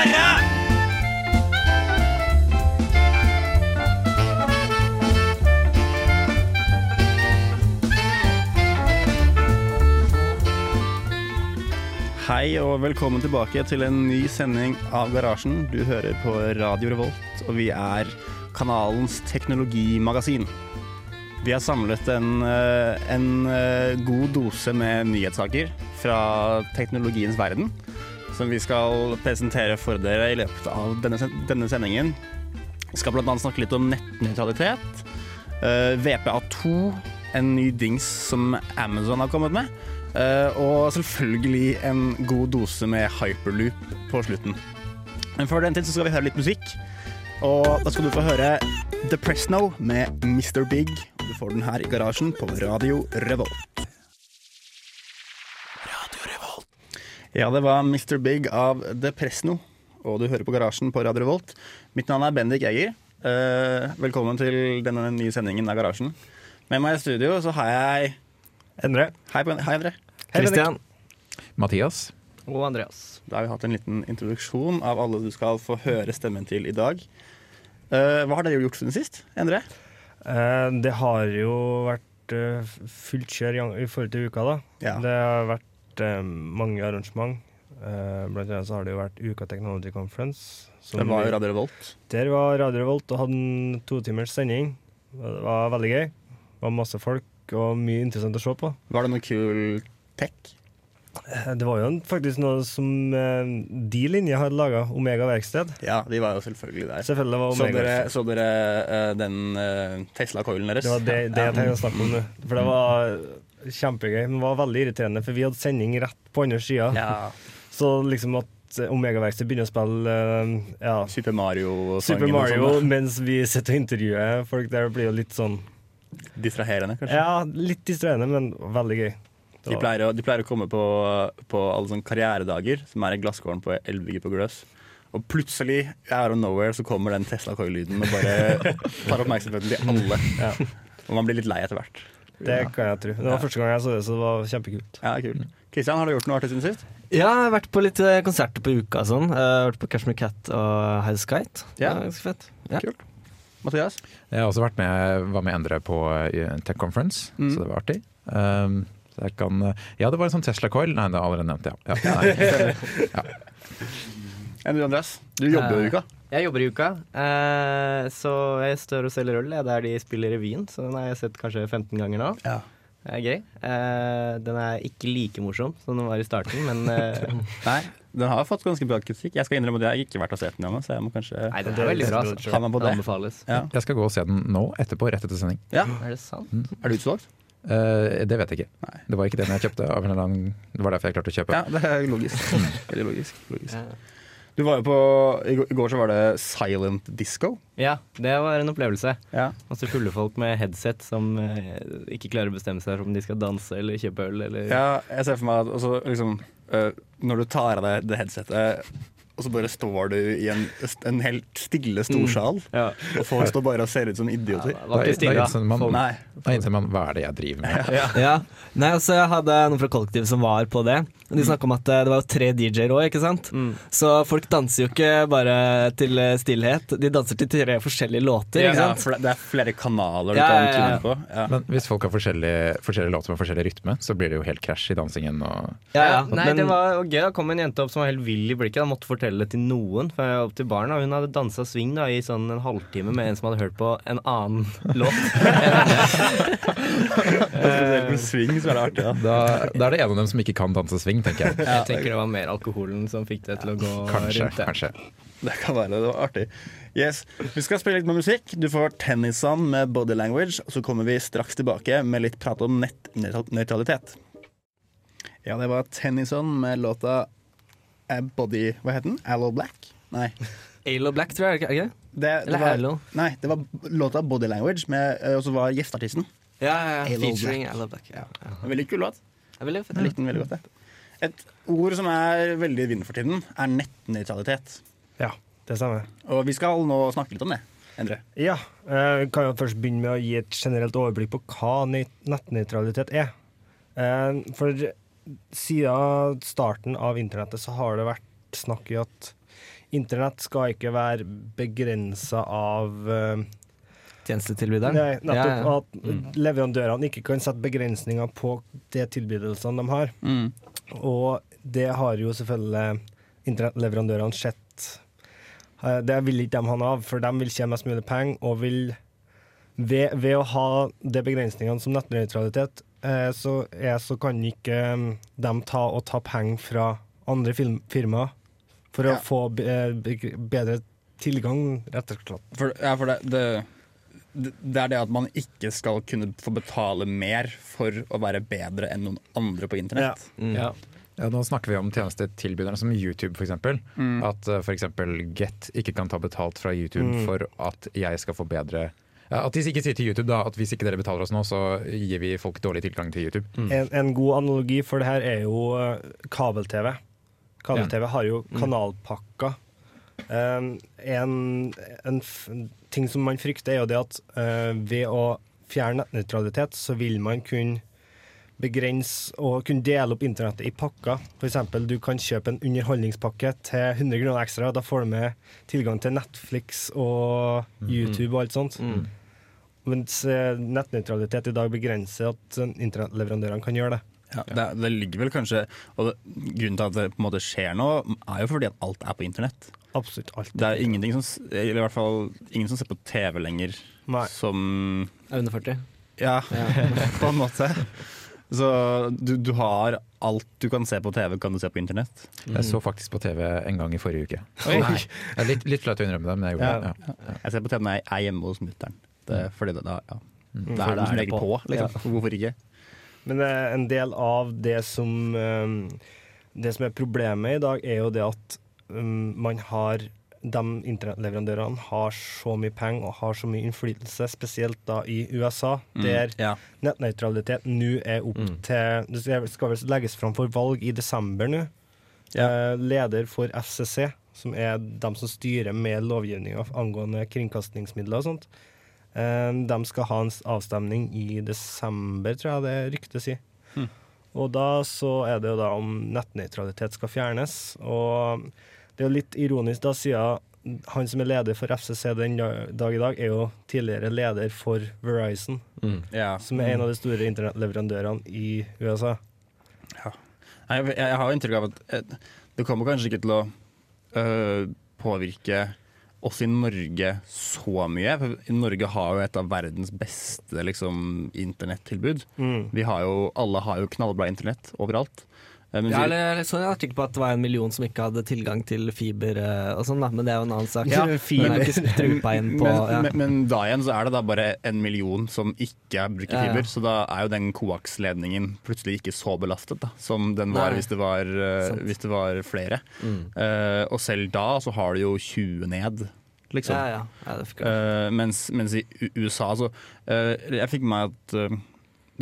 Hei og velkommen tilbake til en ny sending av Garasjen. Du hører på Radio Revolt, og vi er kanalens teknologimagasin. Vi har samlet en, eh, en eh, god dose med nyhetssaker fra teknologiens verden, som vi skal presentere for dere i løpet av denne, denne sendingen. Vi skal bl.a. snakke litt om nettnøytralitet, uh, VPA2, en ny dings som Amazon har kommet med. uh, og selvfølgelig en god dose med hyperloop på slutten. Men før den tid så skal vi høre litt musikk. Og da skal du få høre The Presno med Mr. Big. Du får den her i garasjen på Radio Revolt. Ja, det var Mr. Big av The Presno. Og du hører på Garasjen på Radio Revolt. Mitt navn er Bendik Egger. Eh, velkommen til denne nye sendingen av Garasjen. Med meg i studio så har jeg Endre. Hei, hei Endre. Christian. Mathias. Og Andreas. Da har vi hatt en liten introduksjon av alle du skal få høre stemmen til i dag. Eh, hva har dere gjort siden sist, Endre? Eh, det har jo vært fullt kjør i, i forhold til uka, da. Ja. Det har vært eh, mange arrangement. Eh, blant annet så har det jo vært Uka Technology Conference. som Det var vi- Radio Revolt. Der var Radio Revolt og hadde en totimers sending. Det var veldig gøy. Det var masse folk og mye interessant å se på. Var det noe kul tech? Eh, Det var jo faktisk noe som eh, de linja hadde laga, Omega Verksted. Ja, de var jo selvfølgelig der. Selvfølgelig var Så dere, så dere eh, den uh, Tesla-coilen deres? Det var det, det jeg tenkte å snakke om nå. For det var kjempegøy, men var veldig irriterende, for vi hadde sending rett på andre sida. Ja. Så liksom at Omega-verksted begynner å spille eh, ja, Super Mario-sangen Super Mario og sånn. mens vi sitter og intervjuer folk der, blir jo litt sånn. Distraherende, kanskje. Ja, litt distraherende, men veldig gøy. De pleier, å, de pleier å komme på, på alle sånne karrieredager, som er i glasskåren på Elvebygget på Gløs. Og plutselig, out of nowhere, så kommer den Tesla-coil-lyden og bare tar oppmerksomheten til alle. Ja, Og man blir litt lei etter hvert. Det kan jeg tro. Det var første gang jeg så det, så det var kjempekult. Ja, kult. Kristian, har du gjort noe artig siden sist? Ja, jeg har vært på litt eh, konserter på uka. og Sånn. Jeg har vært på Cashmere Cat og Highas Kite. Ja. Det var ganske fett. Ja. Kult. Mathias? Jeg har også vært med, var med Endre på eh, Tech Conference, Mm. så det var artig. Um, så jeg kan, eh, ja, det var en sånn Tesla Coil. Nei, det har jeg allerede nevnt, ja. ja. ja. Enn du, Andreas? Du jobber jo i uka. Jeg jobber i uka, eh, så jeg står og selger øl. Det er der de spiller revyen, så den har jeg sett kanskje 15 ganger nå. Ja. Det er gøy. Eh, den er ikke like morsom som den var i starten, men eh, Nei, den har fått ganske bra kritikk. Jeg skal innrømme at jeg har ikke vært og sett den ennå, så jeg må kanskje Nei, den er veldig bra. Altså. ha meg på Det anbefales. Ja. Jeg skal gå og se den nå, etterpå, rett etter sending. ja. Er det sant? Er det utsolgt? Uh, det vet jeg ikke. Nei. Det var ikke den jeg kjøpte. Av en eller annen, det var derfor jeg klarte å kjøpe. Ja, det er logisk. Veldig logisk. logisk. Ja. Du var jo på I går- så var det Silent Disco. ja, det var en opplevelse. Ja. Masse fulle folk med headset som eh, ikke klarer å bestemme seg for om de skal danse eller kjøpe øl eller ja, jeg ser for meg at også, liksom, eh, når du tar av deg det headsetet, og så bare står du i en, en helt stille storsal, mm. Ja. og folk står bare og ser ut som idioter. Det var Da- ikke stille. da innser man- Nei. Da innser man hva er det jeg driver med. Ja. Nei, altså Jeg hadde noen fra kollektivet som var på det. De snakka om at eh, det var tre DJ-er òg, ikke sant? Mm. Så folk danser jo ikke bare til eh, stillhet, de danser til tre forskjellige låter. ikke Ja, det- er flere kanaler du Ja, kan ja, ja. tune på. Ja. Men hvis folk har forskjellige, forskjellige låter med forskjellig rytme, så blir det jo helt krasj i dansingen. Og Ja, ja. Nei, Men- det var gøy. Da kom en jente opp som var helt vill i blikket. Da måtte fortelle det til noen. For jeg var opp til barna Hun hadde dansa swing da, i sånn en halvtime med en som hadde hørt på en annen låt. Spesielt med swing så er det artig. Da. da, da er det en av dem som ikke kan danse swing, tenker jeg. Jeg tenker det var mer alkoholen som fikk det til å gå Kanskje, rundt. det. kanskje. Det kan være det. var artig. Yes, Vi skal spille litt med musikk. Du får Tennyson med Body Language. Og så kommer vi straks tilbake med litt prat om nettnøytralitet. Ja, det var Tennyson med låta Body Hva het den? Allo Black? Nei. Alo Black, tror jeg. det ikke? Det, det Eller var, Halo. nei, det var låta 'Body Language', med, eh, og så var gjesteartisten. Ja, ja, ja. Alo Featuring Black. Alo Black. Ja. Ja. Veldig kul låt. Jeg likte den veldig godt. Jeg. Et ord som er veldig i vinden for tiden, er nettnøytralitet. Ja, det stemmer. Og vi skal nå snakke litt om det. Endre. Ja, Vi kan jo først begynne med å gi et generelt overblikk på hva nøy- nettnøytralitet er. Eh, For siden starten av internettet så har det vært snakk i at internett skal ikke være begrensa av uh, Tjenestetilbyderen. Nei, nettopp Ja, ja. at leverandørene ikke kan sette begrensninger på de tilbydelsene de har. Mm. Og det har jo selvfølgelig internettleverandørene sett. Eh, Det vil ikke de ha noe av, for de vil tjene mest mulig penger, og vil ved, ved å ha de begrensningene som nettnøytralitet, så, er, så kan ikke mm, de ta og ta penger fra andre film, firmaer for Ja. å få be, eh, be- bedre tilgang, rett og slett. For, ja, for det, det, det det er det at man ikke skal kunne få betale mer for å være bedre enn noen andre på internett. Mm. Ja. Ja, nå snakker vi om tjenestetilbyderne som YouTube f.eks. Mm. At uh, f.eks. Get ikke kan ta betalt fra YouTube Mm. for at jeg skal få bedre ja, At de ikke sier til YouTube da, at hvis ikke dere betaler oss nå, så gir vi folk dårlig tilgang til YouTube. En, en god analogi for det her er jo eh, kabel-TV. Kabel-TV har jo kanalpakker. Um, en, en, f en ting som man frykter, er jo det at uh, ved å fjerne nettnøytralitet, så vil man kunne begrense og kunne dele opp internettet i pakker. F.eks. du kan kjøpe en underholdningspakke til 100 kroner ekstra. Da får du med tilgang til Netflix og YouTube og alt sånt. Mm. Mens eh, nettnøytralitet i dag begrenser at internettleverandørene kan gjøre det. Ja, det, det ligger vel kanskje Og det, Grunnen til at det på en måte skjer nå, er jo fordi at alt er på internett. Absolutt alt. Det er ingenting som Eller i hvert fall ingen som ser på TV lenger Nei. som Er under 40. Ja, Ja. på en måte. Så du, du har alt du kan se på TV, kan du se på internett. Jeg så faktisk på TV en gang i forrige uke. Oi. Er litt, litt flaut å innrømme det, men jeg gjorde Ja. det. Ja. Jeg ser på TV når jeg er hjemme hos mutter'n. Det er fordi det da, ja. Mm. det er det som regel på, liksom. Hvorfor ikke? Men eh, en del av det som eh, Det som er problemet i dag, er jo det at um, man har de internettleverandørene har så mye penger og har så mye innflytelse, spesielt da i USA, der Ja. nettnøytralitet nå er opp Mm. til Det skal vel legges fram for valg i desember nå. Eh, leder for FCC, som er dem som styrer med lovgivninga angående kringkastingsmidler og sånt, eh, de skal ha en avstemning i desember, tror jeg det ryktet sier. Hmm. Og da så er det jo da om nettnøytralitet skal fjernes. Og det er jo litt ironisk, da, siden han som er leder for FCC den dag i dag, er jo tidligere leder for Verizon, Mm. yeah. som er en av de store internettleverandørene i USA. Ja. Jeg, jeg har inntrykk av at eh, det kommer kanskje ikke til å øh, påvirke oss i Norge så mye. For Norge har jo et av verdens beste liksom, internettilbud. Mm. Vi har jo, alle har jo knallbra internett overalt. Men Ja, eller jeg så en artikkel på at det var en million som ikke hadde tilgang til fiber eh, og sånn, da, men det er jo en annen sak. Ja, Men fiber. er inn på men, ja. men, men da igjen så er det da bare en million som ikke bruker Ja, ja. fiber, så da er jo den koaksledningen plutselig ikke så belastet da, som den var Nei. hvis det var, eh, hvis det var flere. Mm. Uh, og selv da så har du jo 20 ned, liksom. Eh, mens, mens i USA så uh, Jeg fikk med meg at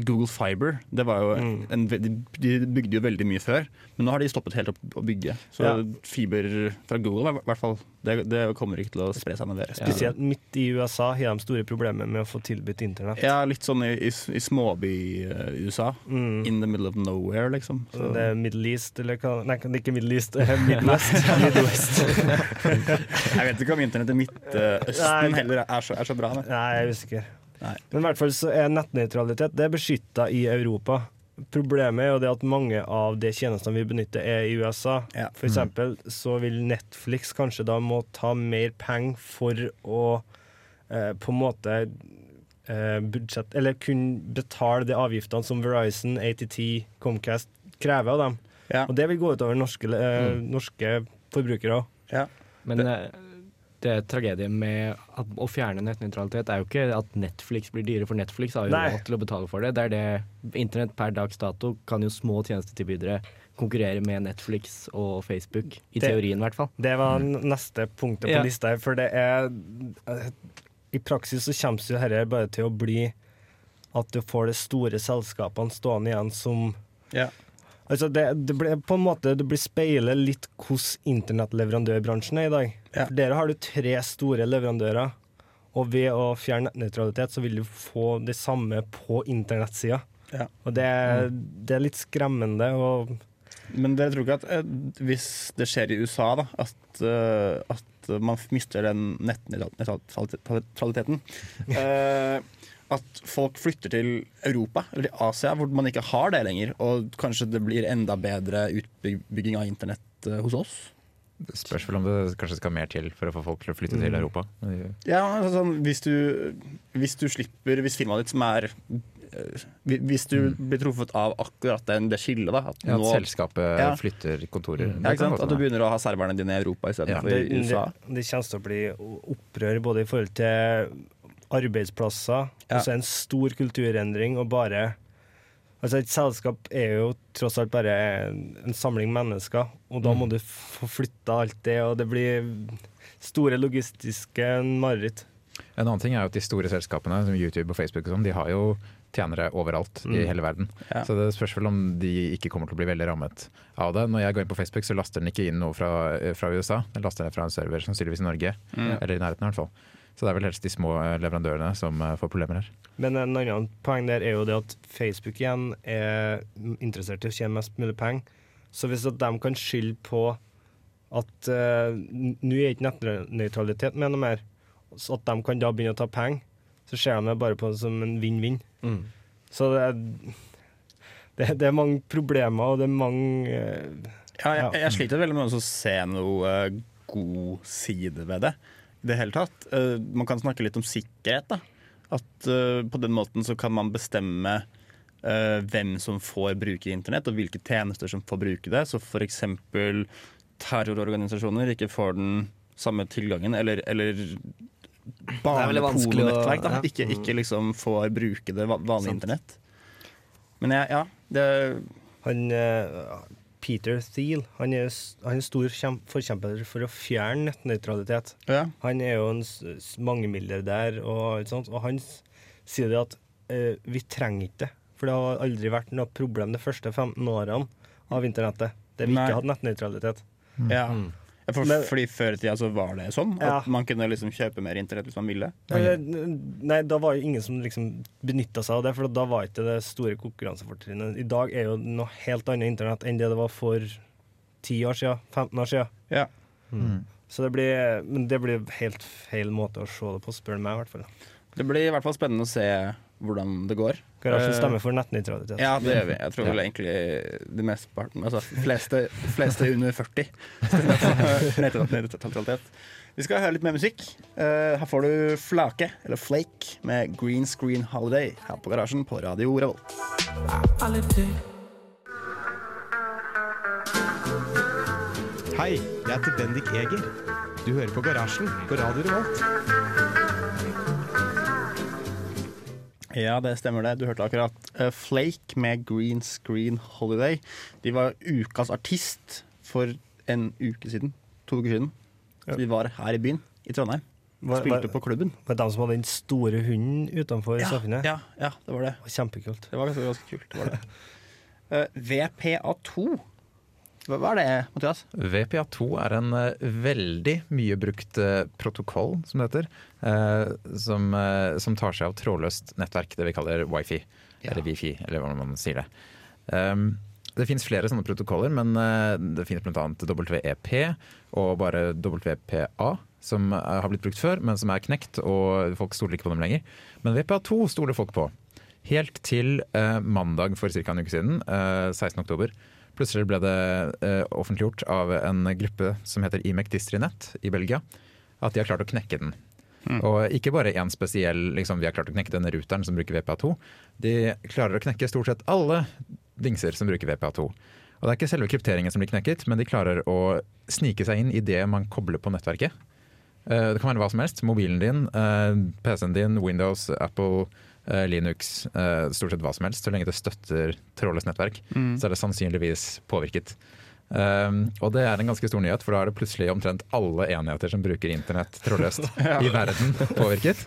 Google Fiber det var jo Mm. en, de, de bygde jo veldig mye før, men nå har de stoppet helt opp å bygge. Så Ja. fiber fra Google i hvert fall, det, det kommer ikke til å spre seg med det. Spesielt midt i USA har de store problemer med å få tilbudt internett. Ja, litt sånn i, i, i småby-USA. Mm. In the middle of nowhere, liksom. Så det er Middle East, eller hva Nei, det er ikke Middle East, det er Midwest. Midwest. Jeg vet ikke om internett i Midtøsten heller er så, er så bra. Det. Nei, jeg er usikker. Nei. Men i hvert fall så er nettnøytralitet det er beskytta i Europa. Problemet er jo det at mange av de tjenestene vi benytter, er i USA. Ja. For eksempel så vil Netflix kanskje da må ta mer penger for å eh, på en måte eh, budsjett Eller kunne betale de avgiftene som Verizon, ATT, Comcast krever av dem. Ja. Og det vil gå utover norske, eh, norske forbrukere òg. Men eh, det tragedien med at, å fjerne nettnøytralitet er jo ikke at Netflix blir dyre, for Netflix har jo råd til å betale for det. Det er det Internett per dags dato kan jo små tjenestetilbydere konkurrere med Netflix og Facebook. I Det- teorien, i hvert fall. Det var neste punktet på Ja. lista her, for det er eh, I praksis så kommer jo dette bare til å bli at du får de store selskapene stående igjen som Ja. Altså det, det blir på en måte Det blir speilet litt hvordan internettleverandørbransjen er i dag. Ja. For Der har du tre store leverandører, og ved å fjerne nettnøytralitet, så vil du få det samme på internettsida. Ja. Og det, er- det er litt skremmende. Og Men dere tror ikke at eh, hvis det skjer i USA, da, at, eh, at man mister den nettnøytraliteten eh, At folk flytter til Europa eller til Asia, hvor man ikke har det lenger, og kanskje det blir enda bedre utbygging av internett eh, hos oss? Det spørs vel om det kanskje skal mer til for å få folk til å flytte til Europa. Ja, altså, sånn, hvis, du, hvis du slipper Hvis firmaet ditt som er eh, Hvis du blir truffet av akkurat den, det skillet, da at Ja, at nå- selskapet Ja. flytter kontorer. ja, ikke sant? At du begynner å ha serverne dine i Europa Ja. istedenfor det, i det, USA. det kommer til å bli opprør både i forhold til arbeidsplasser, Ja. det en stor kulturendring, og bare Altså Et selskap er jo tross alt bare en, en samling mennesker, og da må du få flytta alt det, og det blir store logistiske mareritt. En annen ting er jo at de store selskapene, som YouTube og Facebook, og sånn, de har jo tjenere overalt i Mm. hele verden. Ja. Så det spørs vel om de ikke kommer til å bli veldig rammet av det. Når jeg går inn på Facebook, så laster den ikke inn noe fra, fra USA. Den laster ned fra en server sannsynligvis i Norge, Mm. eller i nærheten i hvert fall. Så det er vel helst de små eh, leverandørene som eh, får problemer her. Men en annen poeng der er jo det at Facebook igjen er interessert i å tjene mest mulig penger. Så hvis at de kan skylde på at uh, nå er ikke nettnøytralitet med noe mer, så at de kan da begynne å ta penger, så ser de det bare på det som en vinn-vinn. Mm. Så det er, det, det er mange problemer, og det er mange uh, Ja, jeg, jeg sliter veldig med å se noe uh, god side ved det. I det hele tatt. Eh, man kan snakke litt om sikkerhet. da. At eh, på den måten så kan man bestemme eh, hvem som får bruke internett, og hvilke tjenester som får bruke det. Så f.eks. terrororganisasjoner ikke får den samme tilgangen, eller, eller barnepornonettverk ja. Ikke, ikke liksom får bruke det va- vanlige Sant. internett. Men ja, ja, det Han Peter Thiel han er, han er stor forkjemper for å fjerne nettnøytralitet. ja. Han er jo en mangemilliardær, og, sånt, og han sier det at eh, vi trenger ikke det. For det har aldri vært noe problem de første 15 årene av internettet. Der vi Nei. ikke hadde nettnøytralitet. Mm. Ja, for, Men- fordi Før i tida så var det sånn Ja. at man kunne liksom kjøpe mer internett hvis man ville. Nei, Nei, da var jo ingen som liksom benytta seg av det, for da var ikke det store konkurransefortrinnet. I dag er jo noe helt annet internett enn det det var for 10 år siden, 15 år siden. Ja. Mm. Så det blir, men det blir helt feil måte å se det på, spør du meg i hvert fall. Det blir i hvert fall spennende å se hvordan det går. Garasjen Eh, stemmer for nettnøytralitet. Ja, det gjør vi. Jeg tror vel egentlig de meste parten Altså fleste, fleste under 40 stemmer for nettnøytralitet. Vi skal høre litt mer musikk. Eh, her får du Flake, eller Flake, med Green Screen Holiday her på Garasjen på Radio Revolt. Hei, jeg heter Bendik Eger. Du hører på Garasjen på Radio Revolt. Ja, det stemmer det. Du hørte akkurat eh, Flake med Green Screen Holiday. De var ukas artist for en uke siden. To uker siden. Så de var her i byen, i Trondheim. Var, Spilte på klubben. var det de som hadde den store hunden utenfor Ja, samfunnet? ja, ja, det var det. Kjempekult. Det var ganske, ganske kult. Det var det. uh, VPA2. Hva, hva er det, Mathias? VPA2 er en eh, veldig mye brukt eh, protokoll, som det heter, eh, som, som tar seg av trådløst nettverk, det vi kaller wifi, Ja. eller wifi, eller hvordan man sier det. Um, det finnes flere sånne protokoller, men det finnes bl.a. WEP og bare WPA, som har blitt brukt før, men som er knekt, og folk stoler ikke på dem lenger. Men VPA2 stoler folk på. Helt til eh, mandag for ca. en uke siden, eh, 16. Plutselig ble det eh, offentliggjort av en gruppe som heter IMEC Distrinet i Belgia, at de har klart å knekke den. Og ikke bare én spesiell liksom, vi har klart å knekke denne ruteren som bruker VPA2. De klarer å knekke stort sett alle dingser som bruker VPA2. Og det er ikke selve krypteringen som blir knekket, men de klarer å snike seg inn i det man kobler på nettverket. Eh, det kan være hva som helst. Mobilen din, eh, PC-en din, Windows, Apple, Linux. eh, stort sett hva som helst. Så lenge det støtter trådløst nettverk, så er det sannsynligvis påvirket. Um, og det er en ganske stor nyhet, for da er det plutselig omtrent alle enheter som bruker internett trådløst i verden påvirket.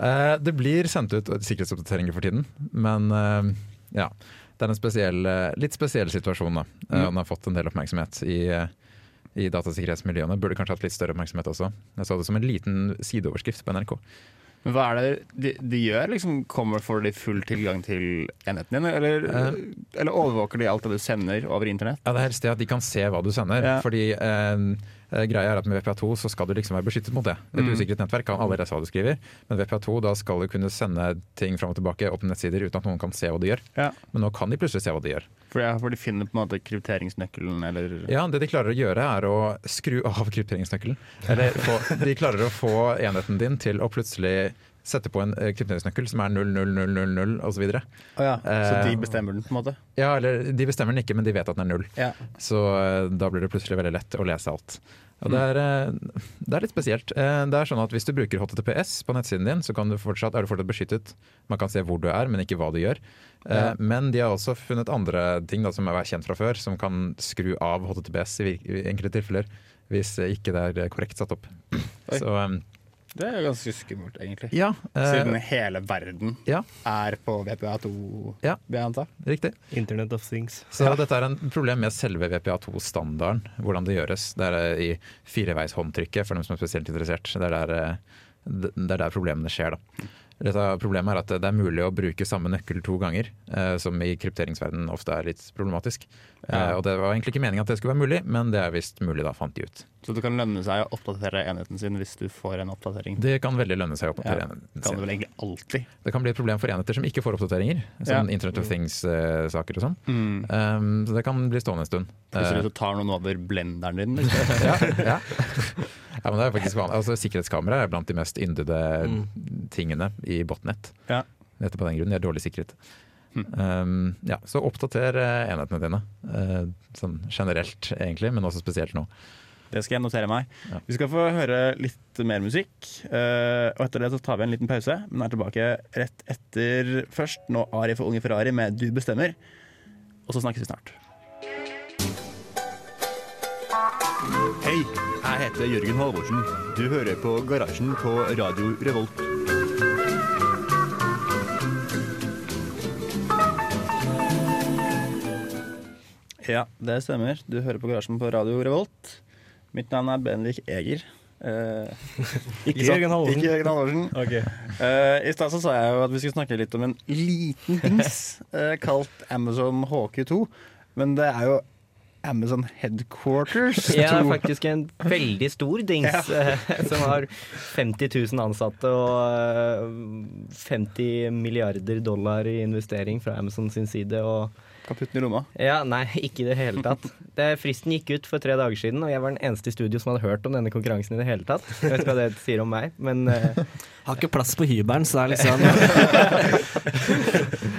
Uh, det blir sendt ut sikkerhetsoppdateringer for tiden, men uh, ja. Det er en spesiell, eh, litt spesiell situasjon. da. Eh, Den har fått en del oppmerksomhet i, eh, i datasikkerhetsmiljøene. Burde kanskje hatt litt større oppmerksomhet også. Jeg så det som en liten sideoverskrift på NRK. Men hva er det de, de gjør? Liksom, kommer Får de full tilgang til enheten din, eller, Eh. eller overvåker de alt det du sender over internett? Ja, Det er helst det at de kan se hva du sender. Ja. Fordi eh, greia er at Med VPA2 så skal du liksom være beskyttet mot det. Et Mm. usikkert nettverk kan alle lese hva du skriver, men VPA2 da skal du kunne sende ting fram og tilbake opp på nettsider uten at noen kan se hva de gjør. Ja. Men nå kan de plutselig se hva de gjør. For, ja, for de finner på en måte krypteringsnøkkelen, eller Ja, Det de klarer å gjøre, er å skru av krypteringsnøkkelen. Eller få, de klarer å få enheten din til å plutselig sette på en uh, krypteringsnøkkel som er 00000 osv. Oh, ja. Så Eh, de bestemmer den, på en måte? Ja, eller de bestemmer den ikke, men de vet at den er null. Ja. Så eh, da blir det plutselig veldig lett å lese alt. Og det er, eh, det er litt spesielt. Eh, Det er sånn at Hvis du bruker HTTPS på nettsiden din, så kan du fortsatt, er du fortsatt beskyttet. Man kan se hvor du er, men ikke hva du gjør. Eh, Ja. Men de har også funnet andre ting da, som er kjent fra før, som kan skru av HTTPS i, enkelte tilfeller. Hvis eh, ikke det er korrekt satt opp. Oi. Så eh, Det er jo ganske skummelt, egentlig. ja, eh, Siden hele verden ja, er på VPA2, Ja. vil jeg anta. riktig. Internet of things. Så dette er en problem med selve VPA2-standarden, hvordan det gjøres. Det er eh, i fireveis håndtrykket for dem som er spesielt interessert. Det er der, eh, det er der problemene skjer. Da. Problemet er at det er mulig å bruke samme nøkkel to ganger, eh, som i krypteringsverdenen ofte er litt problematisk. Ja. Eh, og Det var egentlig ikke meningen at det skulle være mulig, men det er visst mulig, da, fant de ut. Så det kan lønne seg å oppdatere enheten sin hvis du får en oppdatering. Det kan veldig lønne seg å oppdatere Ja, enheten kan sin. det vel egentlig alltid. Det kan bli et problem for enheter som ikke får oppdateringer, Ja. sånn Internet of Things-saker og sånn. Mm. Um, så det kan bli stående en stund. Plutselig Eh, så tar noen over blenderen din. Liksom. ja, ja. ja, men det er faktisk vanlig. Altså, sikkerhetskamera er blant de mest yndede tingene i botnett. Ja. Nettopp av den grunn. De er dårlig sikret. Um, ja, så oppdater eh, enhetene dine. Uh, sånn generelt, egentlig, men også spesielt nå. Det skal jeg notere meg. Ja. Vi skal få høre litt mer musikk. Uh, og etter det så tar vi en liten pause, men er tilbake rett etter først nå Ari for Unge Ferrari med Du bestemmer. Og så snakkes vi snart. Hei, jeg heter Jørgen Halvorsen. Du hører på Garasjen på Radio Revolt. Ja, det stemmer. Du hører på Garasjen på Radio Revolt. Mitt navn er Bendik Eger. Eh, Ikke? Jørgen Halvorsen. Ikke Jørgen Halvorsen. Okay. Eh, I stad så sa jeg jo at vi skulle snakke litt om en liten dings eh, kalt Amazon HQ2. Men det er jo Amazon Headquarters 2. Ja, faktisk en veldig stor dings ja. som har 50 000 ansatte og eh, 50 milliarder dollar i investering fra Amazon sin side. Og Kan putte den i lomma. ja, nei, ikke i det hele tatt. Det, fristen gikk ut for tre dager siden, og jeg var den eneste i studio som hadde hørt om denne konkurransen i det hele tatt. Jeg vet ikke hva det sier om meg, men uh... Har ikke plass på hybelen, så det er liksom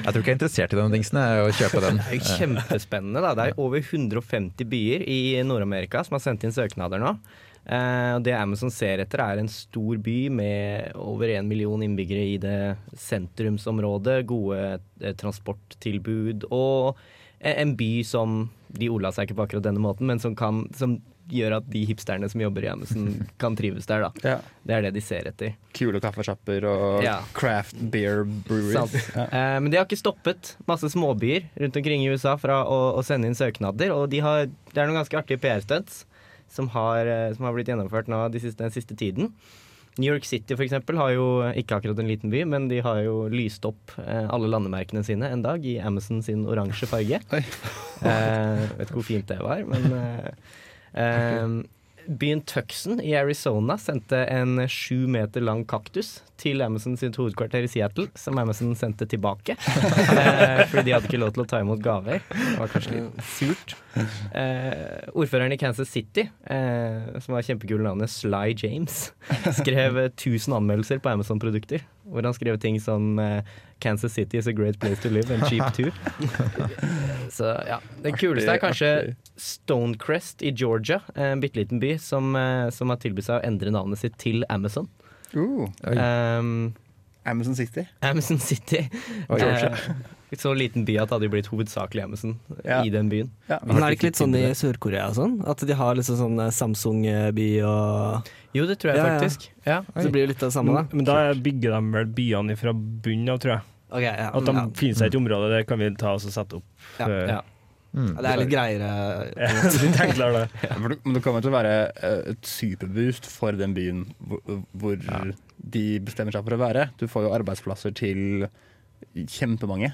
Jeg tror ikke jeg er interessert i den dingsen, å kjøpe den. Det er kjempespennende. da. Det er over 150 byer i Nord-Amerika som har sendt inn søknader nå. Eh, og det Amazon ser etter, er en stor by med over én million innbyggere i det sentrumsområdet. Gode eh, transporttilbud og eh, en by som De ola seg ikke på akkurat denne måten, men som, kan, som gjør at de hipsterne som jobber i Amazon, kan trives der. da. Ja. Det er det de ser etter. Kule kaffesjapper og Ja. craft beer breweries. Ja. Eh, men de har ikke stoppet masse småbyer rundt omkring i USA fra å, å sende inn søknader. Og de har, det er noen ganske artige PR-stunts som, har, eh, som har blitt gjennomført nå de siste, den siste tiden. New York City for eksempel, har jo ikke akkurat en liten by, men de har jo lyst opp eh, alle landemerkene sine en dag i Amazon sin oransje farge. Eh, vet ikke hvor fint det var, men eh, Byen Tuxen i Arizona sendte en sju meter lang kaktus til Amazon sitt hovedkvarter i Seattle, som Amazon sendte tilbake. eh, fordi de hadde ikke lov til å ta imot gaver. Det var kanskje litt surt. Eh, ordføreren i Kansas City, eh, som har kjempekule navnet Sly James, skrev eh, 1000 anmeldelser på Amazon-produkter. Hvor han skrev ting som eh, 'Kansas City is a great place to live and cheap too'. Så ja, Det kuleste er kanskje Stonecrest i Georgia, en bitte liten by, som, eh, som har tilbudt seg å endre navnet sitt til Amazon. Uh, Um, Amazon City. Amazon City. Oi. Eh, så liten by at det hadde blitt hovedsakelig Amazon Ja. i den byen. Ja. Men er det ikke litt sånn i Sør-Korea og sånn? At de har liksom sånn eh, Samsung-by og Jo, det tror jeg Ja, ja. faktisk. Ja. Så det blir jo litt av det samme, da. Men, da bygger de vel byene fra bunnen av, tror jeg. Okay, ja, At de ja. finner seg et område, det kan vi ta og sette opp. Ja, ja. Mm. Det er litt greiere. Litt enklere, det. Ja, Men det kommer til å være eh, et superboost for den byen hvor, hvor de bestemmer seg for å være. Du får jo arbeidsplasser til kjempemange.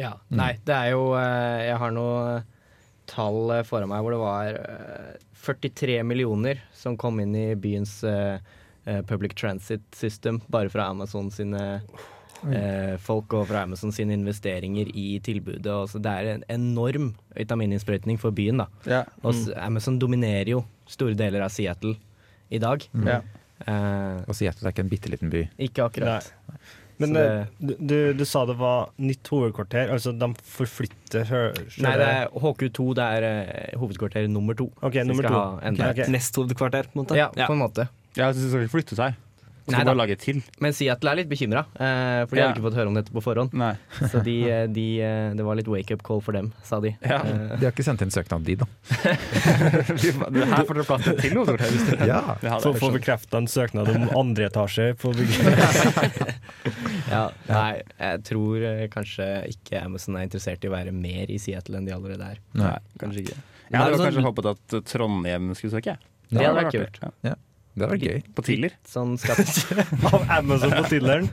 Ja. Nei, det er jo eh, Jeg har noe tall eh, foran meg hvor det var eh, 43 millioner som kom inn i byens eh, eh, public transit system bare fra Amazon sine eh, folk og fra Amazon sine investeringer i tilbudet. Og så det er en enorm vitamininnsprøytning for byen. da. Ja. Og Amazon dominerer jo store deler av Seattle i dag. Ja. Eh, Og Seattle er ikke en bitte liten by. ikke akkurat. Men eh, du, du, du sa det var nytt hovedkvarter, altså de forflytter Nei, det er HQ2 det er eh, hovedkvarter nummer to. Okay, nummer to. ha okay. Nest hovedkvarter, på en måte. Ja, på en måte. Ja, så de skal ikke flytte seg. Nei skal da. bare lage et til. Men Seattle er litt bekymra, eh, for de Ja. har ikke fått høre om dette på forhånd. Nei. Så de, eh, de, eh, det var litt wake-up call for dem, sa de. Ja. Eh, De har ikke sendt inn søknad, de, da. Her får dere plass til noe til hovedkvarter. Ja. Så får bekrefta en søknad om andre etasje på bygget. ja, nei, jeg tror kanskje ikke Amazon er interessert i å være mer i Seattle enn de allerede er. Nei, kanskje ikke. Jeg hadde kanskje sånn- håpet at Trondheim skulle søke. Det hadde vært kult. Ja. Det hadde vært gøy. På Tiller. Sånn skatt... Av Amazon på Tilleren.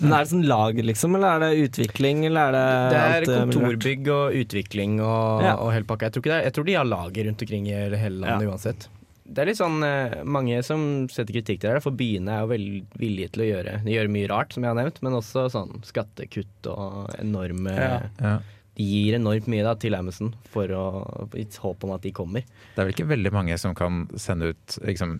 Men er det sånn lager, liksom, eller er det utvikling, eller er det Det er eh, kontorbygg og utvikling og, Ja. og hele pakka. Jeg tror, ikke det er, jeg tror de har lager rundt omkring i hele landet uansett. Det er litt sånn eh, mange som setter kritikk til det, for byene er jo veldig villige til å gjøre De gjør mye rart, som jeg har nevnt, men også sånn skattekutt og enorme Ja. Ja. De gir enormt mye da til Amazon for å, i håp om at de kommer. Det er vel ikke veldig mange som kan sende ut liksom,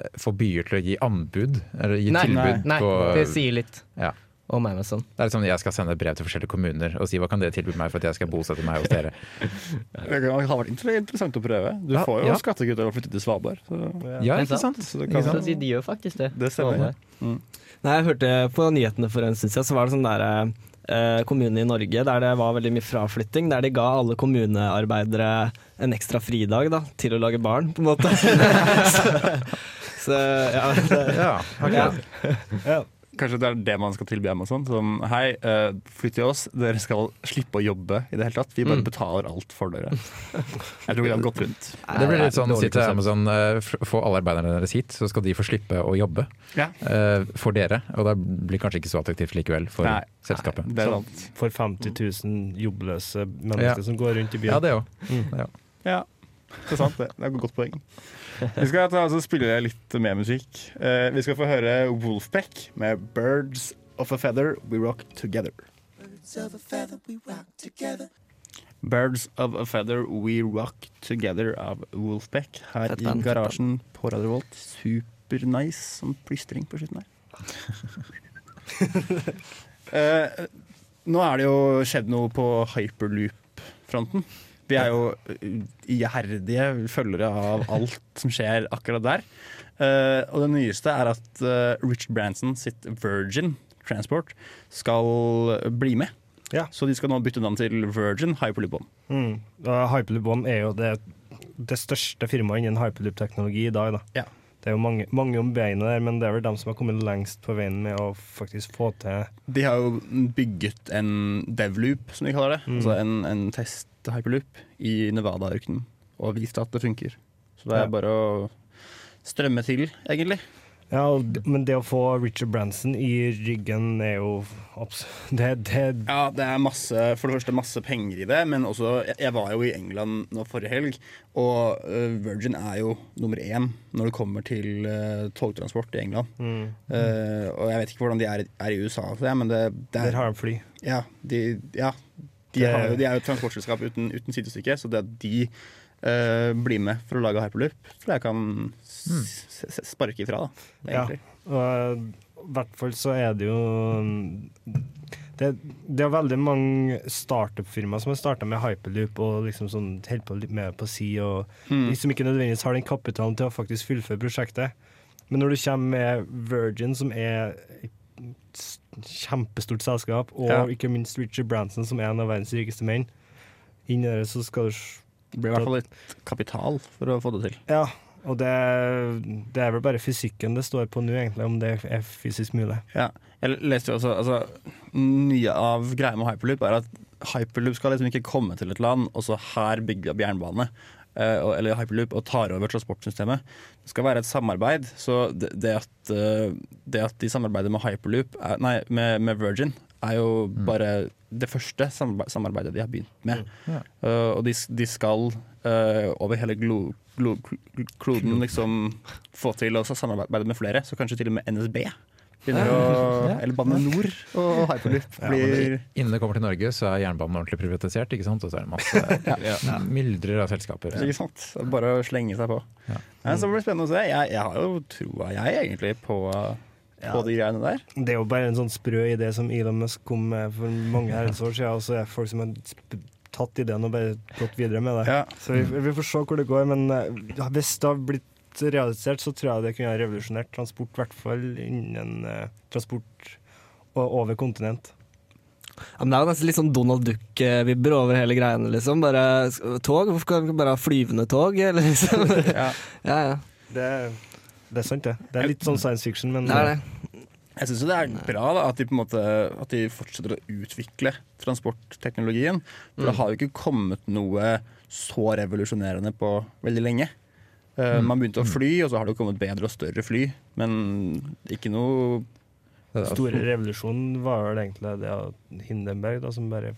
eh, Få byer til å gi anbud, eller gi Nei, tilbud Nei, på det sier litt Ja. om Amazon. Det er litt sånn jeg skal sende brev til forskjellige kommuner og si hva kan det tilby meg for at jeg skal bosette meg hos dere. Det har vært interessant å prøve. Du Ja, får jo ja. skattekutt av å flytte til Svalbard. Så Ja, Det er ikke sant. Så kan, Ikke sant? Så de gjør faktisk det. Det stemmer. Mm. Nei, jeg hørte på nyhetene for en stund siden, så var det sånn der eh, kommune i Norge der det var veldig mye fraflytting, der de ga alle kommunearbeidere en ekstra fridag da, til å lage barn, på en måte. så, så ja, det, Ja, ok. ja. Kanskje det er det man skal tilby Amazon. Sånn, hei, eh, flytt til oss. Dere skal slippe å jobbe i det hele tatt. Vi bare Mm. betaler alt for dere. Jeg tror vi har gått rundt. Det blir litt sånn Dårlig si til konsept. Amazon eh, få alle arbeiderne deres hit, så skal de få slippe å jobbe Ja. eh, for dere. Og det blir kanskje ikke så attraktivt likevel for Nei. selskapet. Det er sant. For 50 000 jobbløse mennesker Ja. som går rundt i byen. Ja, det òg. Ja, det er sant det. Det er et godt poeng. Vi skal ta, altså, spille litt mer musikk. Eh, vi skal få høre Wolfpack med 'Birds of a Feather We Rock Together'. Birds of a Feather We Rock Together av Wolfpack her Fett i band, i garasjen på Radio Volt. Super nice som plystring på slutten her. Eh, nå er det jo skjedd noe på hyperloop-fronten. Vi er jo uh, iherdige følgere av alt som skjer akkurat der. Uh, og det nyeste er at uh, Richard Branson sitt Virgin Transport skal bli med. Ja. Så de skal nå bytte navn til Virgin Hyperloop One. Mm. Hyperloop One er jo det, det største firmaet innen hyperloop-teknologi i dag. Da. Ja. Det er jo mange, mange om beinet der, men det er vel dem som har kommet lengst på veien med å faktisk få til De har jo bygget en devloop, som de kaller det. Mm. Altså en, en test-hyperloop i Nevada-ørkenen. Og vist at det funker. Så det er bare å strømme til, egentlig. Ja, men det å få Richard Branson i ryggen er jo Det, det Ja, det er masse, for det første masse penger i det, men også Jeg, var jo i England nå forrige helg, og eh, Virgin er jo nummer én når det kommer til uh, togtransport i England. mm, Uh, og jeg vet ikke hvordan de er, er i USA, det, men det, det Der er, har de fly. ja, de, ja, de, har de er jo et transportselskap uten, uten sidestykke, så det at de uh, blir med for å lage hyperloop, tror jeg kan s sparke ifra, da, Egentlig. Ja. Og i hvert fall så er det jo det, det er veldig mange startup-firmaer som har starta med hyperloop og liksom sånn holder på litt med på si, og Mm. liksom ikke nødvendigvis har den kapitalen til å faktisk fullføre prosjektet. Men når du kommer med Virgin, som er kjempestort selskap, og Ja. ikke minst Richard Branson, som er en av verdens rikeste menn, inn i det, så skal du Det blir i hvert fall litt kapital for å få det til. Ja. Og det, det er vel bare fysikken det står på nå, egentlig, om det er fysisk mulig. Ja. Jeg leste jo også altså, Mye av greia med hyperloop er at hyperloop skal liksom ikke komme til et land, og så her bygger vi opp jernbane. Eh, eller hyperloop og tar over transportsystemet. Det skal være et samarbeid. Så det, at, eh, det at de samarbeider med hyperloop er, Nei, med, med Virgin, er jo bare det første samarbeidet de har begynt med. Ja. Eh, og de, de skal over hele glo, glo, kloden liksom få til å samarbeide med flere, så kanskje til og med NSB begynner å Eller Bane Nor og hyperloop blir Innen det kommer til Norge, så er jernbanen ordentlig privatisert, ikke sant? og så er det masse myldrer av selskaper. Ikke sant? Bare å slenge seg på. Ja. Ja, så det spennende å se. Jeg, jeg har jo troa, jeg, egentlig, på, på de greiene der. Det er jo bare en sånn sprø idé som Elon Musk kom med for mange herrens år siden, og så er det folk som har tatt ideen og bare gått videre med det. Ja. Så vi, vi får se hvor det går, men eh, hvis det har blitt realisert, så tror jeg det kunne ha revolusjonert transport, i hvert fall innen eh, transport over kontinent. Ja, men det er jo nesten litt sånn Donald Duck-vibber over hele greiene, liksom. Bare tog? Hvorfor kan vi ikke bare ha flyvende tog? Eller liksom? Ja. ja, ja. Det, det er sant, det. Det er litt sånn science fiction, men Det er det. Jeg syns det er bra da, at de på en måte At de fortsetter å utvikle transportteknologien. For det har jo ikke kommet noe så revolusjonerende på veldig lenge. Eh, man begynte å fly, og så har det jo kommet bedre og større fly. Men ikke noe Det er- store revolusjonen var vel egentlig det av Hindenberg, da, som bare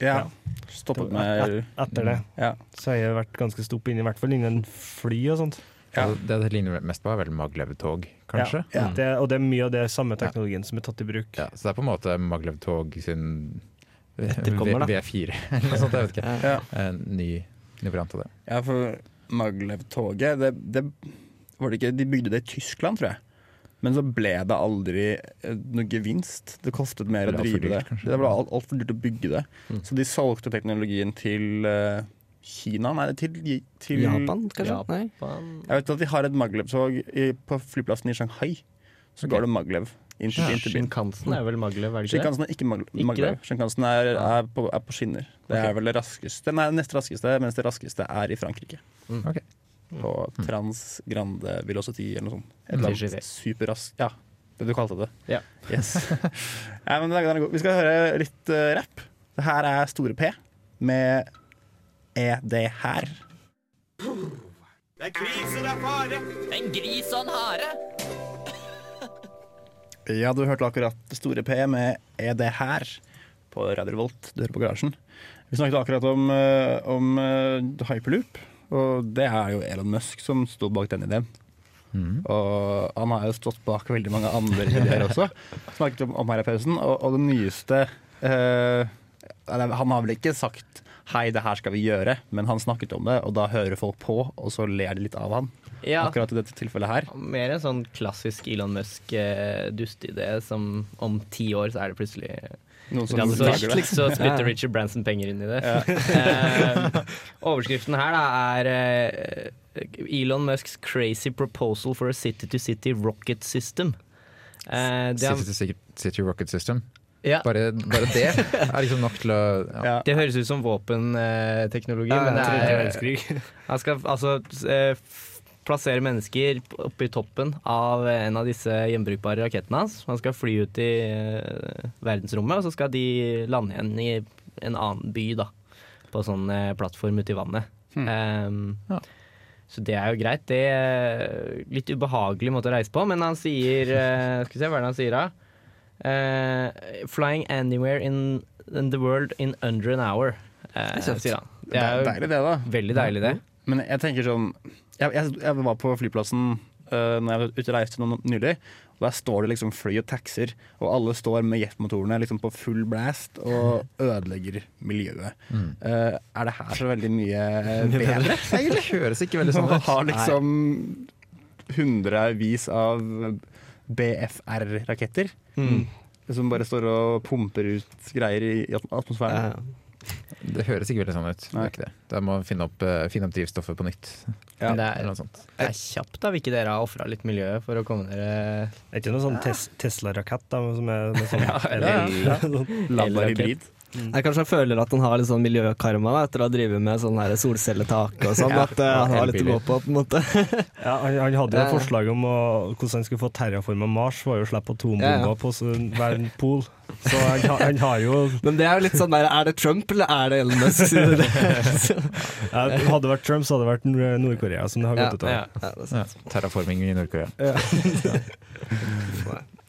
ja, Ja. stoppet Et- med Etter det ja. så har jeg vært ganske stopp inn, i hvert fall innen fly og sånt. Ja. Altså, Det det ligner mest på, er vel Maglev-tog, kanskje? Ja. Mm. Det, og det er mye av det samme teknologien som er tatt i bruk. Ja, så det er på en måte Maglev-tog sin Etterkommer, da. V- V4 eller noe sånt, jeg vet ikke. En ny, ny variant av det. ja, for Maglev-toget det, det var det ikke, De bygde det i Tyskland, tror jeg. Men så ble det aldri eh, noe gevinst. Det kostet mer å alt drive det. kanskje? Det ble alt- altfor dyrt å bygge det. Mm. Så de solgte teknologien til uh, Kina? Nei, til, til Japan, kanskje? Japan. Nei? Jeg vet at de har et Maglev-tog på flyplassen i Shanghai. Så går det Maglev Shinkansen er vel Maglev, er det ikke det? Shinkansen er ikke Mag- Ikke Maglev. Shinkansen er, er, på, er på skinner. Det Ok. er vel det raskeste Nei, nest raskeste, mens det raskeste er i Frankrike. Mm. Okay. På Trans Grande Velocity eller noe sånt. Et eller annet superraskt Ja, det du kalte det. Ja. Yes. ja, men den er- er god. Vi skal høre litt uh, rapp. Det her er Store P med Er det her? En gris og en hare. Ja, du hørte akkurat Det Store P med Er det her? på Radio Revolt. Du hører på Garasjen. Vi snakket akkurat om, eh, om eh, hyperloop, og det er jo Elon Musk som sto bak den ideen. Mm. Og han har jo stått bak veldig mange andre ideer også. Snakket om, om her i pausen. Og, og det nyeste eh, Han har vel ikke sagt 'hei, det her skal vi gjøre', men han snakket om det, og da hører folk på, og så ler de litt av han. Ja, Akkurat i dette tilfellet her. mer en sånn klassisk Elon Musk-dustidé som om ti år så er det plutselig Noen som så, det. så spytter Richard Branson penger inn i det. Eh, overskriften her da er eh, Elon Musks crazy proposal for a city-to-city rocket system. Eh, City to City, City Rocket System. ja, Bare, bare det er liksom nok til å ja. Ja. det høres ut som våpenteknologi, Ja, men det er verdenskrig. Han skal altså eh, plassere mennesker oppe i toppen av en av disse gjenbrukbare rakettene hans. Han skal fly ut i eh, verdensrommet, og så skal de lande igjen i en annen by, da. På sånn eh, plattform ute i vannet. Hmm. Um, Ja. Så det er jo greit. Det er litt ubehagelig måte å reise på, men han sier eh, Skal vi se, hva er det han sier da? Uh, flying anywhere in, in the world in under an hour, eh, kjekt. sier han. Det Det er er jo deilig, det, da. veldig deilig, det. Men jeg tenker sånn Jeg, jeg, jeg var på flyplassen uh, når jeg var ute og reiste nå nylig. Og Der står det liksom fly og taxier, og alle står med jetmotorene liksom på full blast og ødelegger miljøet. Mm. Uh, er det her så veldig mye bedre, egentlig? Det høres ikke veldig sånn ut. Har liksom hundrevis av BFR-raketter. Mm. Som bare står og pumper ut greier i atmosfæren. Ja. Det høres ikke veldig sånn ut. Det er ikke det. Da må man finne opp, eh, finne opp drivstoffet på nytt. Ja. Det er, det er kjapt, da. Vil ikke dere ha ofra litt miljøet for å komme dere Det er ikke noe sånn tes Tesla-rakett da, som er med sånn Ja, eller ladbar hybrid. Jeg kanskje føler at han har litt sånn miljøkarma da, etter å ha drevet med sånn her solcelletak og sånn. Ja, at uh, han har litt å gå på, på en måte. Ja, han, han hadde jo Ja. et forslag om å, hvordan han skulle få terraforma Mars, var jo å slippe atombomber Ja, ja. på så- hver pol. Så han, han har jo Men det er jo litt sånn der, er det Trump eller er det Elon Musk? ja, Hadde det vært Trump, så hadde det vært Nord- Nord-Korea som det har Ja, gått ut av. ja, ja, Ja, terraforming i Nord-Korea.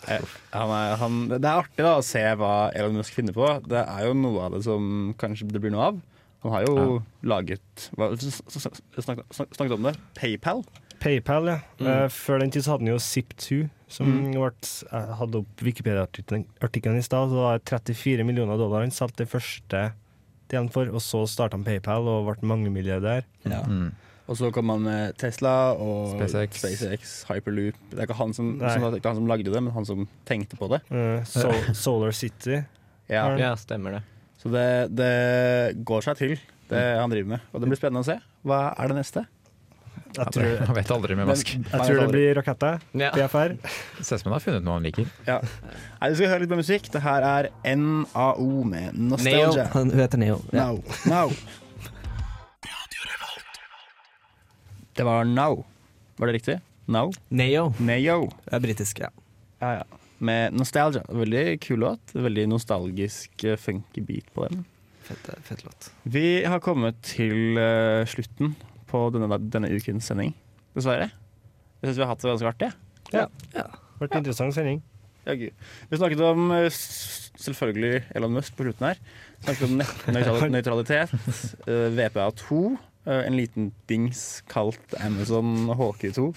Eh, Han er, han, det er artig da å se hva Elon Musk finner på. Det er jo noe av det som kanskje det blir noe av. Han har jo laget hva, snakket, snak- snakket om det. PayPal. PayPal, ja. Mm. Uh, før den tid så hadde han jo Zip2, som ble, jeg hadde opp Wikipedia-artikkelen artikkelen i stad. Så var det 34 millioner dollar han solgte det første delen for, og så starta han PayPal og ble mangemilliardær. Mm. Og så kom han med Tesla og SpaceX. SpaceX, Hyperloop. Det er ikke han som, som, det ikke han som lagde det, men han som tenkte på det. Uh, so Solar City. Ja. Ja. Stemmer det. Så det, det går seg til, det han driver med. Og det blir spennende å se. Hva er det neste? Jeg tror, jeg vet aldri med Musk. jeg tror det blir Raketta. Ja. PFR. Ser ut som han har funnet noe han liker. Ja. Nei, Vi skal høre litt på musikk. Det her er NAO med Nostalgia. Han, hun heter Neo. Ja. No. Now. Det var Now. Var det riktig? Now? Neo. Neo. Det er britisk, ja. Ja, ja. Med Nostalgia. Veldig kul låt. Veldig nostalgisk, eh, funky beat på den. Fett, fett låt. Vi har kommet til uh, slutten på denne, denne ukens sending, dessverre. Jeg syns vi har hatt det ganske artig. Ja. ja. Det Vært en interessant sending. Ja, gud. Vi snakket om eh, selvfølgelig Elon Musk på slutten her. Vi Snakket om nettnøytralitet, uh, VPA2, eh, en liten dings kalt Amazon HQ2.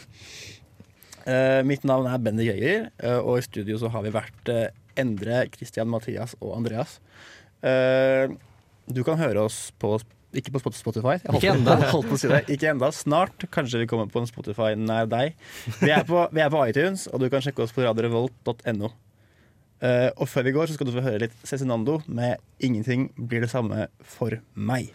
Eh, mitt navn er Bendik Jeger, eh, og i studio så har vi vært eh, Endre, Christian, Mathias og Andreas. Eh, du kan høre oss på ikke på Spotify. Jeg holdt, Ikke enda. holdt på å si det. Ikke enda. Snart kanskje vi kommer på en Spotify nær deg. Vi er på, vi er på iTunes, og du kan sjekke oss på radiorevolt.no. Uh, og før vi går, så skal du få høre litt Cezinando med 'Ingenting blir det samme for meg'.